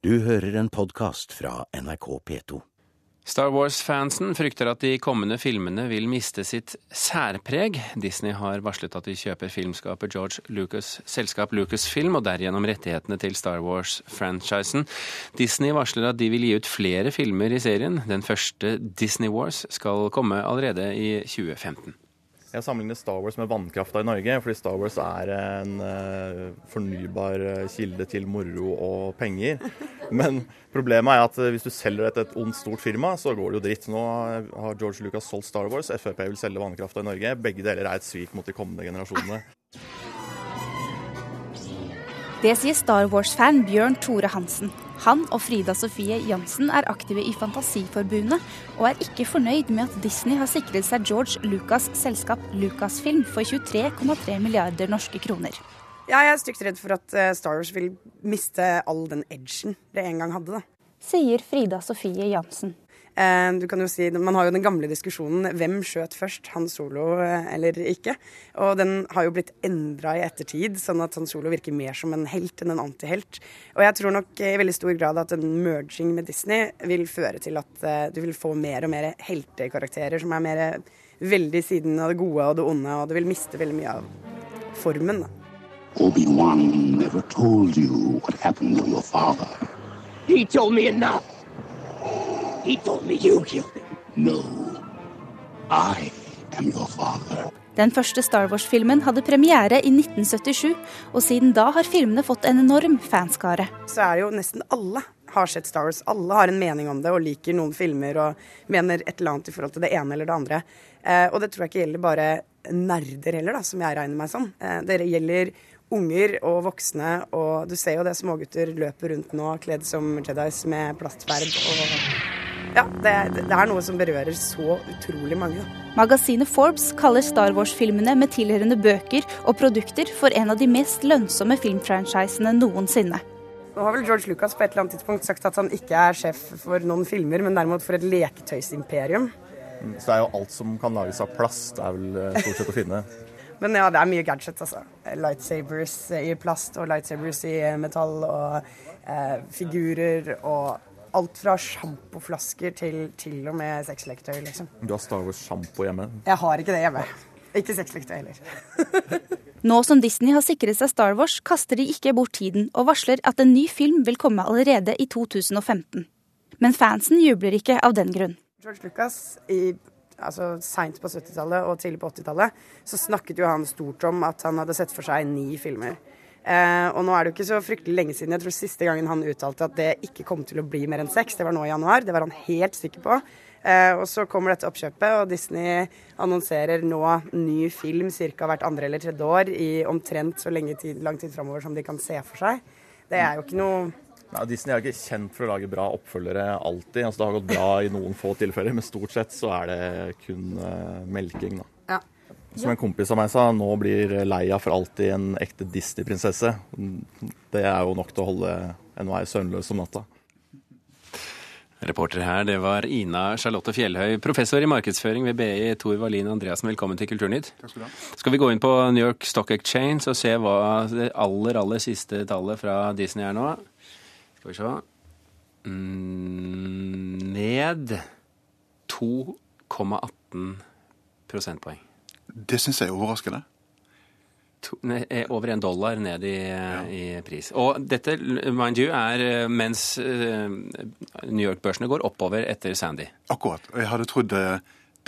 Du hører en podkast fra NRK P2. Star Wars-fansen frykter at de kommende filmene vil miste sitt særpreg. Disney har varslet at de kjøper filmskaper George Lucas' selskap Lucasfilm, og derigjennom rettighetene til Star Wars-franchisen. Disney varsler at de vil gi ut flere filmer i serien. Den første Disney Wars skal komme allerede i 2015. Jeg sammenligner Star Wars med vannkrafta i Norge, fordi Star Wars er en uh, fornybar eh, kilde til moro og penger. Men problemet er at eh, hvis du selger det til et ondt, stort firma, så går det jo dritt. Nå har George Lucas solgt Star Wars, Frp vil selge vannkrafta i Norge. Begge deler er et svik mot de kommende generasjonene. Det sier Star Wars-fan Bjørn Tore Hansen. Han og Frida Sofie Jansen er aktive i Fantasiforbundet, og er ikke fornøyd med at Disney har sikret seg George Lucas' selskap Lucasfilm for 23,3 milliarder norske kroner. Ja, jeg er stygt redd for at eh, Star Wars vil miste all den edgen det en gang hadde. da. Sier Frida Sofie Jansen. Eh, du kan jo si, Man har jo den gamle diskusjonen hvem skjøt først, Han Solo eh, eller ikke. Og den har jo blitt endra i ettertid, sånn at Han Solo virker mer som en helt enn en antihelt. Og jeg tror nok i veldig stor grad at en merging med Disney vil føre til at eh, du vil få mer og mer heltekarakterer som er mer veldig siden av det gode og det onde, og du vil miste veldig mye av formen. Obi-Wan never told you what happened to your father. He told me enough. He told me you killed him. No. I am your father. Den første Star Wars-filmen hadde premiere i 1977, og siden da har filmene fått en enorm fanskare. Så er det jo nesten alle har sett Star Wars. Alle har en mening om det og liker noen filmer og mener et eller annet i forhold til det ene eller det andre. Eh, og det tror jeg ikke gjelder bare nerder heller, da, som jeg regner meg som. Eh, det gjelder unger og voksne, og du ser jo det smågutter løper rundt nå kledd som Jedis med plastverd og ja, det, det, er noe som berører så utrolig mange. Magasinet Forbes kaller Star Wars-filmene med tilhørende bøker og produkter for en av de mest lønnsomme filmfranchisene noensinne. Nå har vel George Lucas på et eller annet tidspunkt sagt at han ikke er sjef for noen filmer, men derimot for et leketøysimperium. Så det er jo alt som kan lages av plast, er vel eh, stort sett å finne. Men ja, det er mye gadgets, altså. Lightsabers i plast og lightsabers i metall og eh, figurer og alt fra sjampoflasker til til og med sexleketøy, liksom. Du har Star Wars-sjampo hjemme? Jeg har ikke det hjemme. Ikke sexleketøy heller. Nå som Disney har sikret seg Star Wars, kaster de ikke bort tiden og varsler at en ny film vil komme allerede i 2015. Men fansen jubler ikke av den grunn. George Lucas, i, altså seint på 70-tallet og tidlig på 80-tallet, så snakket jo han stort om at han hadde sett for seg ni filmer. Eh, og nå er det jo ikke så fryktelig lenge siden. Jeg tror siste gangen han uttalte at det ikke kom til å bli mer enn seks, det var nå i januar. Det var han helt sikker på. Eh, og så kommer dette oppkjøpet, og Disney annonserer nå ny film ca. hvert andre eller tredje år i omtrent så tid, lang tid framover som de kan se for seg. Det er jo ikke noe Nei, Disney er ikke kjent for å lage bra oppfølgere alltid. Altså, det har gått bra i noen få tilfeller, men stort sett så er det kun uh, melking. da. Ja. Som en kompis av meg sa, nå blir Leia for alltid en ekte Disney-prinsesse. Det er jo nok til å holde enhver søvnløs om natta. Reporter her, det var Ina Charlotte Fjellhøy, professor i markedsføring ved BI, Tor Wallin Andreassen. Velkommen til Kulturnytt. Takk skal du ha. Skal vi gå inn på New York Stock Exchange og se hva det aller, aller siste tallet fra Disney er nå? Skal vi se mm, Ned 2,18 prosentpoeng. Det syns jeg er overraskende. To, ne, over en dollar ned i, i, pris. Og dette, mind you, er eh, mens uh, New York-børsene går oppover etter Sandy. Akkurat. Og jeg hadde trodd uh,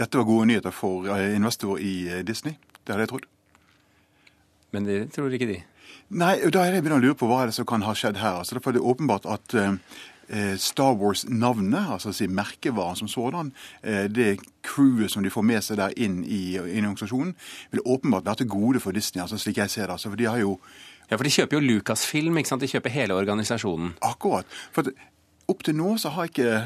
dette var gode nyheter for uh, investorer i Disney. Det hadde jeg trodd. Men det tror ikke de. Nei, da er jeg begynner å lure på hva er det som kan ha skjedd her. Altså, det er åpenbart at Star Wars-navnet, altså si merkevaren som sådan, det crewet som de får med seg der inn i, inn i organisasjonen, vil åpenbart være til gode for Disney, altså slik jeg ser det. Altså, for de har jo Ja, for de kjøper jo Lucasfilm, ikke sant? De kjøper hele organisasjonen. Akkurat. For Opp til nå så har ikke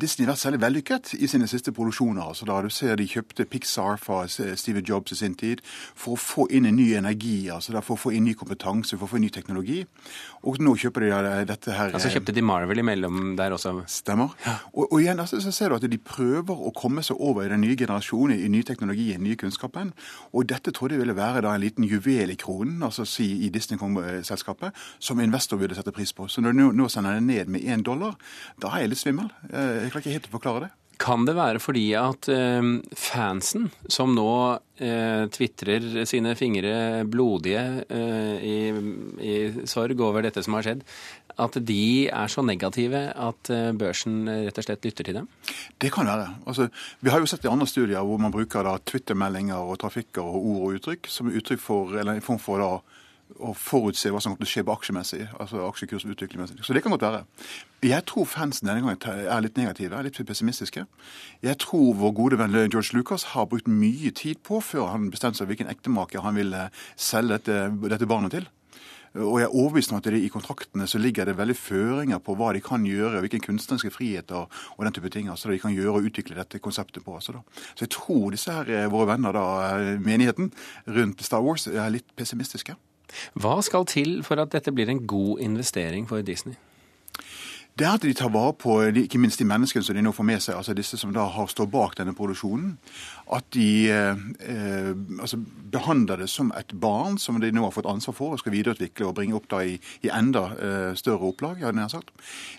Disney vært særlig vellykket i sine siste produksjoner. altså da Du ser de kjøpte Pixar fra Steve Jobs i sin tid for å få inn en ny energi, altså da for å få inn ny kompetanse, for å få inn ny teknologi. Og nå kjøper de da dette her Altså kjøpte de Marvel imellom der også? Stemmer. Og, og igjen altså, så ser du at de prøver å komme seg over i den nye generasjonen, i ny teknologi, i den nye kunnskapen. Og dette trodde jeg ville være da en liten juvel i kronen, altså si i Disney-selskapet, som investor ville sette pris på. Så når du nå sender det ned med én dollar, da er jeg litt svimmel. Jeg klarer ikke helt å forklare det. Kan det være fordi at eh, fansen, som nå eh, tvitrer sine fingre blodige eh, i, i, sorg over dette som har skjedd, at de er så negative at eh, børsen rett og slett lytter til dem? Det kan være. Altså, vi har jo sett i andre studier hvor man bruker da Twitter-meldinger og trafikker og ord og uttrykk som uttrykk for, eller en form for da, å forutse hva som kommer til å skje på aksjemessig, altså aksjekurs utviklingsmessig. Så det kan godt være. Jeg tror fansen denne gangen er litt negative, er litt pessimistiske. Jeg tror vår gode venn George Lucas har brukt mye tid på før han bestemte seg hvilken ektemaker han ville selge dette, dette barnet til. Og jeg er overbevist om at det, i kontraktene så ligger det veldig føringer på hva de kan gjøre, hvilke kunstneriske friheter og den type ting altså de kan gjøre og utvikle dette konseptet på. Altså, så jeg tror disse her, våre venner, da, menigheten rundt Star Wars, er litt pessimistiske. Hva skal til for at dette blir en god investering for Disney? Det er at de tar vare på ikke minst de menneskene som de nå får med seg, altså disse som da har stått bak denne produksjonen. At de eh, altså behandler det som et barn som de nå har fått ansvar for og skal videreutvikle og bringe opp da i, i enda eh, større opplag. Ja, sagt.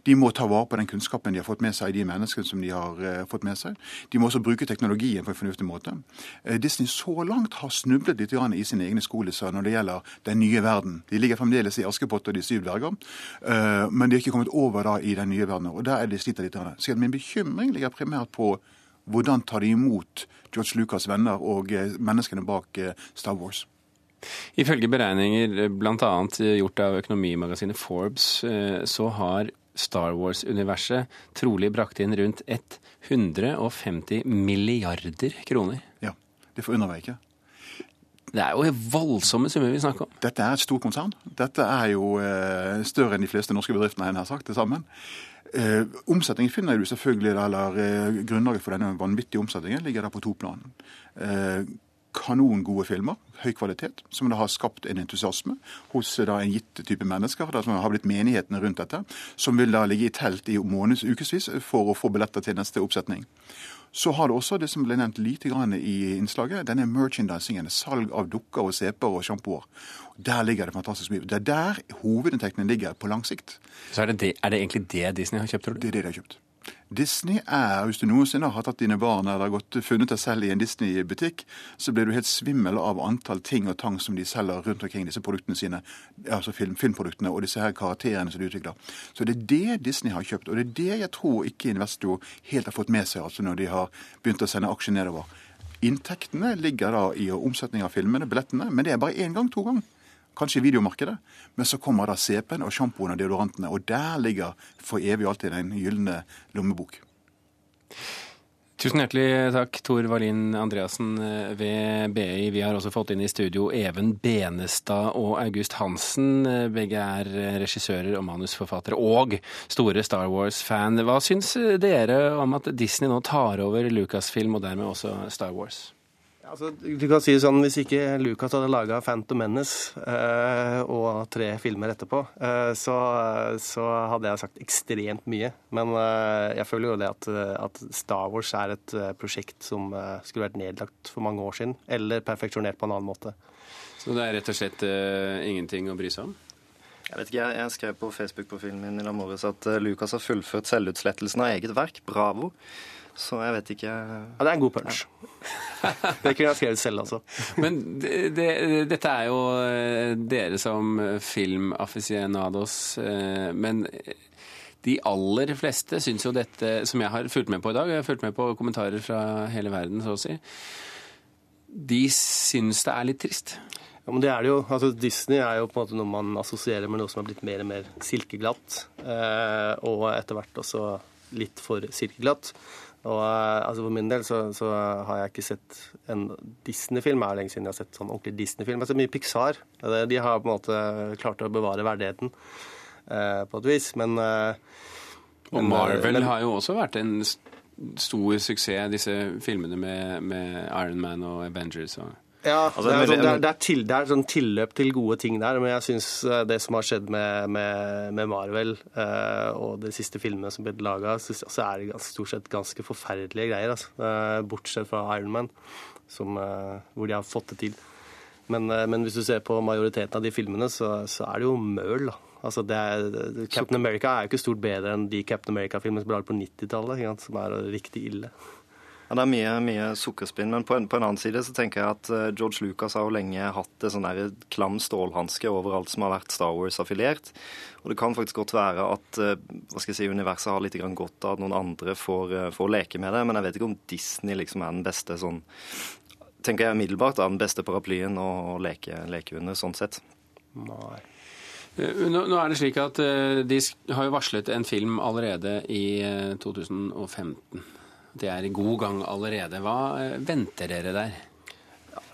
De må ta vare på den kunnskapen de har fått med seg, de menneskene som de har eh, fått med seg. De må også bruke teknologien på en fornuftig måte. Disney så langt har snublet litt i sine egne skoleser når det gjelder den nye verden. De ligger fremdeles i Askepott og De syv dverger, men de har ikke kommet over da i i den nye verdenen. Og der er det sliter litt. Så min bekymring ligger primært på hvordan tar de imot George Lucas' venner og eh, menneskene bak eh, Star Wars. Ifølge beregninger eh, bl.a. gjort av økonomimagasinet Forbes, så har Star Wars-universet trolig brakt inn rundt 150 milliarder kroner. Ja, det forundrer meg ikke. Det er jo voldsomme summer vi snakker om. Dette er et stort konsern. Dette er jo eh, større enn de fleste norske bedriftene har sagt til sammen. Eh, omsetningen finner du selvfølgelig, eller eh, Grunnlaget for denne vanvittige omsetningen ligger der på to plan. Eh, kanongode filmer, høy kvalitet, som da har skapt en entusiasme hos da, en gitt type mennesker. Da, som har blitt menighetene rundt dette, som vil da ligge i telt i måneds ukevis for å få billetter til neste oppsetning. Så har du også det som ble nevnt lite grann i innslaget, denne merchandisingen. Salg av dukker og seper og sjampoer. Der ligger det fantastisk mye. Det er der hovedinntektene ligger på lang sikt. Så er det, det, er det egentlig det Disney har kjøpt, tror du? Det er det de har kjøpt. Disney er, Hvis du noensinne har tatt dine barn eller gått, funnet deg selv i en Disney-butikk, så blir du helt svimmel av antall ting og tang som de selger rundt omkring disse produktene sine, altså film, filmproduktene og disse her karakterene som de utvikler. Så det er det Disney har kjøpt, og det er det jeg tror ikke investor helt har fått med seg altså når de har begynt å sende aksjer nedover. Inntektene ligger da i omsetning av filmene, billettene, men det er bare én gang, to ganger kanskje i videomarkedet. Men så kommer da CP-en og sjampoen og deodorantene, og der ligger for evig og alltid den gylne lommebok. Tusen hjertelig takk, Tor Wallin Andreassen ved BI. Vi har også fått inn i studio Even Benestad og August Hansen. Begge er regissører og manusforfattere og store Star Wars-fan. Hva syns dere om at Disney nå tar over Lucasfilm og dermed også Star Wars? Altså, du kan si det sånn, Hvis ikke Lucas hadde laga 'Phantom Menace' eh, og tre filmer etterpå, eh, så, så, hadde jeg sagt ekstremt mye. Men eh, jeg føler jo det at, at, Star Wars er et eh, prosjekt som eh, skulle vært nedlagt for mange år siden. Eller perfeksjonert på en annen måte. Så det er rett og slett uh, ingenting å bry seg om? Jeg vet ikke, jeg, jeg skrev på Facebook-profilen min i morges at Lucas har fullført selvutslettelsen av eget verk. Bravo. Så jeg vet ikke Ja, Det er en god punch. det kunne jeg skrevet selv, altså. Men det, det, dette er jo eh, dere som filmaficionados, eh, men de aller fleste syns jo dette, som jeg har fulgt med på i dag, jeg har fulgt med på kommentarer fra hele verden, så å si, de syns det er litt trist. Ja, men det er det jo. Altså, Disney er jo på en måte noe man assosierer med noe som har blitt mer og mer silkeglatt. Eh, og etter hvert også litt for silkeglatt. Og eh, altså For min del så, så, har jeg ikke sett en Disney-film. Det er lenge siden jeg har sett sånn ordentlig Disney-film. Jeg har sett mye Pixar. De har på en måte klart å bevare verdigheten eh, på et vis. Men eh, Og Men, Marvel men- har jo også vært en stor suksess, disse filmene med, med Iron Man og Avengers. Og Ja, Altså, det, er sånn, det, er, det, er til, det er sånn tilløp til gode ting der, men jeg syns det som har skjedd med, med, med Marvel uh, og de siste filmene som ble laga, så, så er det stort sett ganske forferdelige greier. Altså. Uh, bortsett fra Iron Man, som, uh, hvor de har fått det til. Men, eh, men hvis du ser på majoriteten av de filmene, så, så er det jo møl. da. Altså det er, Captain America er jo ikke stort bedre enn de Captain America-filmene som ble laget på 90-tallet, som er riktig ille. Ja, Det er mye, mye sukkerspinn, men på en, på en annen side så tenker jeg at eh, George Lucas har jo lenge hatt en sånn klam stålhanske over alt som har vært Star Wars-affiliert. Og det kan faktisk godt være at eh, hva skal jeg si, universet har litt godt av at noen andre får, eh, får leke med det, men jeg vet ikke om Disney liksom er den beste sånn Tenker jeg umiddelbart er den beste paraplyen å, leke, leke under, sånn sett. Nei. Nå, er det slik at de har jo varslet en film allerede i eh, 2015. Det er i god gang allerede. Hva eh, venter dere der?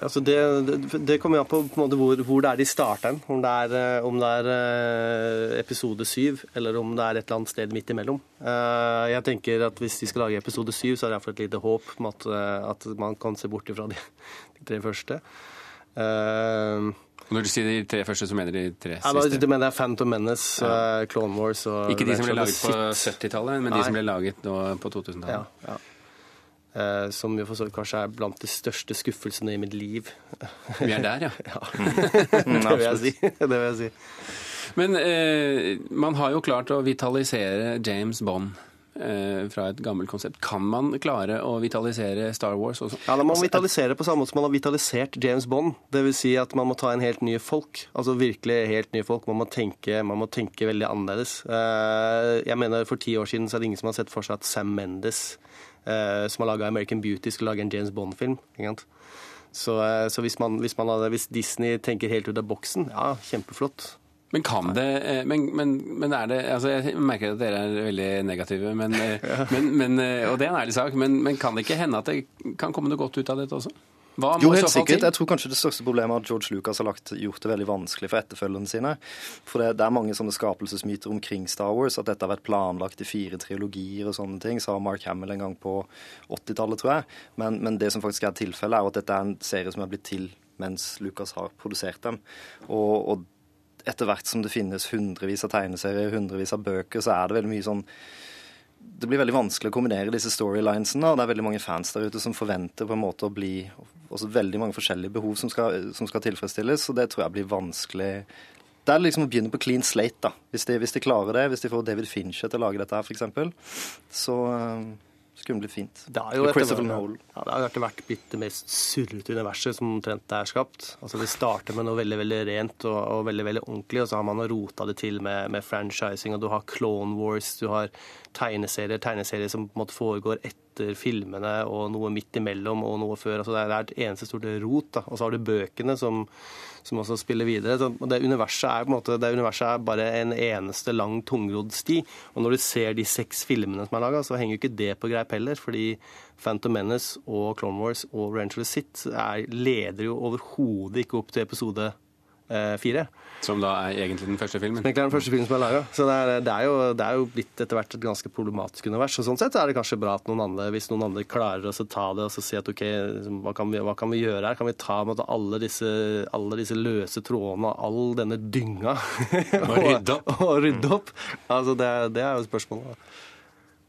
Altså det, det, det kommer an på, på en hvor, hvor det er de starter. Om det er, eh, om det er eh, episode syv, eller om det er et eller annet sted midt imellom. Jeg tenker at Hvis de skal lage episode syv, så er det iallfall et lite håp om at, at man kan se bort ifra de, de tre første. Og Når du sier de tre første, så mener du de tre ja, da, siste? det er Phantom Menace, eh, Clone Wars og Ikke de som ble laget på 70-tallet, men de som ble laget nå på 2000-tallet. Ja, ja. Eh, som jo for så vidt kanskje er blant de største skuffelsene i mitt liv. Vi er der, ja. det vil si. Det vil jeg si. Men eh, man har jo klart å vitalisere James Bond fra et gammelt konsept. Kan man klare å vitalisere Star Wars også? Ja, da må man vitalisere på samme måte som man har vitalisert James Bond. Det vil si at man må ta en helt nye folk. Altså virkelig helt nye folk. Man må tenke, man må tenke veldig annerledes. Eh, Jeg mener For ti år siden så er det ingen som har sett for seg at Sam Mendes, eh, som har laga American Beauty, skal lage en James Bond-film. Så, eh, så hvis, man, hvis, man hvis Disney tenker helt ut av boksen, ja, kjempeflott. Men kan det eh, men, men, men er det altså Jeg merker at dere er veldig negative, men, eh, men, men, eh, og det er en ærlig sak. Men, men kan det ikke hende at det kan komme noe godt ut av dette også? Jo, helt sikkert. til? Jeg tror kanskje det største problemet er at George Lucas har lagt, gjort det veldig vanskelig for etterfølgerne sine. For det, det er mange sånne skapelsesmyter omkring Star Wars, at dette har vært planlagt i fire trilogier og sånne ting, sa Mark Hamill en gang på 80-tallet, tror jeg. Men, men det som faktisk er tilfellet, er at dette er en serie som er blitt til mens Lucas har produsert dem. Og, og etter hvert som det finnes hundrevis av tegneserier, hundrevis av bøker, så er det veldig mye sånn det blir veldig vanskelig å kombinere disse storylinesene, og det er veldig mange fans der ute som forventer på en måte å bli også veldig mange forskjellige behov som skal, som skal tilfredsstilles, og det tror jeg blir vanskelig. Det er liksom å begynne på clean slate, da. Hvis de, hvis de klarer det, hvis de får David Fincher til å lage dette her, f.eks., så skulle det bli fint. Det har jo Ja, det har jo etter hvert blitt det mest surrete universet som omtrent er skapt. Altså Det starter med noe veldig veldig rent og, og veldig veldig ordentlig, og så har man rota det til med, med franchising, og du har Clone Wars, du har tegneserier, tegneserier som på en måte foregår etter filmene, og noe midt imellom og noe før. altså Det er et eneste stort rot. da, Og så har du bøkene som, som også spiller videre. Så det universet er på en måte, det universet er bare en eneste lang, tungrodd sti. Og når du ser de seks filmene som er laga, så henger jo ikke det på greip heller. Fordi Phantom Menace og Clone Wars og Revenge Sit er, leder jo overhodet ikke opp til episode eh, fire. Som da er egentlig den første filmen. Egentlig er den første filmen som er laga. Så det er, det, er jo, det er jo blitt etter hvert et ganske problematisk univers. Og sånn sett er det kanskje bra at noen andre, hvis noen andre klarer å ta det og så si at OK, hva kan vi, hva kan vi gjøre her? Kan vi ta måte, alle disse, alle disse løse trådene og all denne dynga Og rydde opp. og rydde opp? Altså, det, det er jo spørsmålet.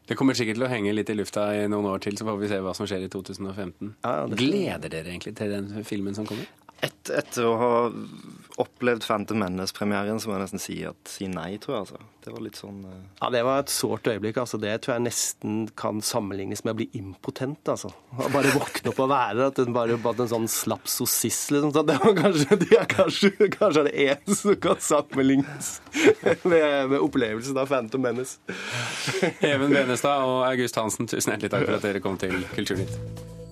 Det kommer sikkert til å henge litt i lufta i noen år til, så får vi se hva som skjer i 2015. Ja, Gleder dere egentlig til den filmen som kommer? Et, etter å ha opplevd Phantom Menace-premieren, så må jeg nesten si, at, si nei, tror jeg. altså. Det var litt sånn uh... Ja, Det var et sårt øyeblikk. altså Det tror jeg nesten kan sammenlignes med å bli impotent. altså. Å Bare våkne opp og være at den bare bare en sånn slapp sossiss, liksom. Så det var kanskje, det er kanskje, kanskje er det eneste som kan sammenlignes med, med opplevelsen av Phantom Menace. Even Benestad og August Hansen, tusen hjertelig takk for at dere kom til Kulturnytt.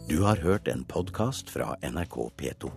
Du har hørt en podkast fra NRK P2.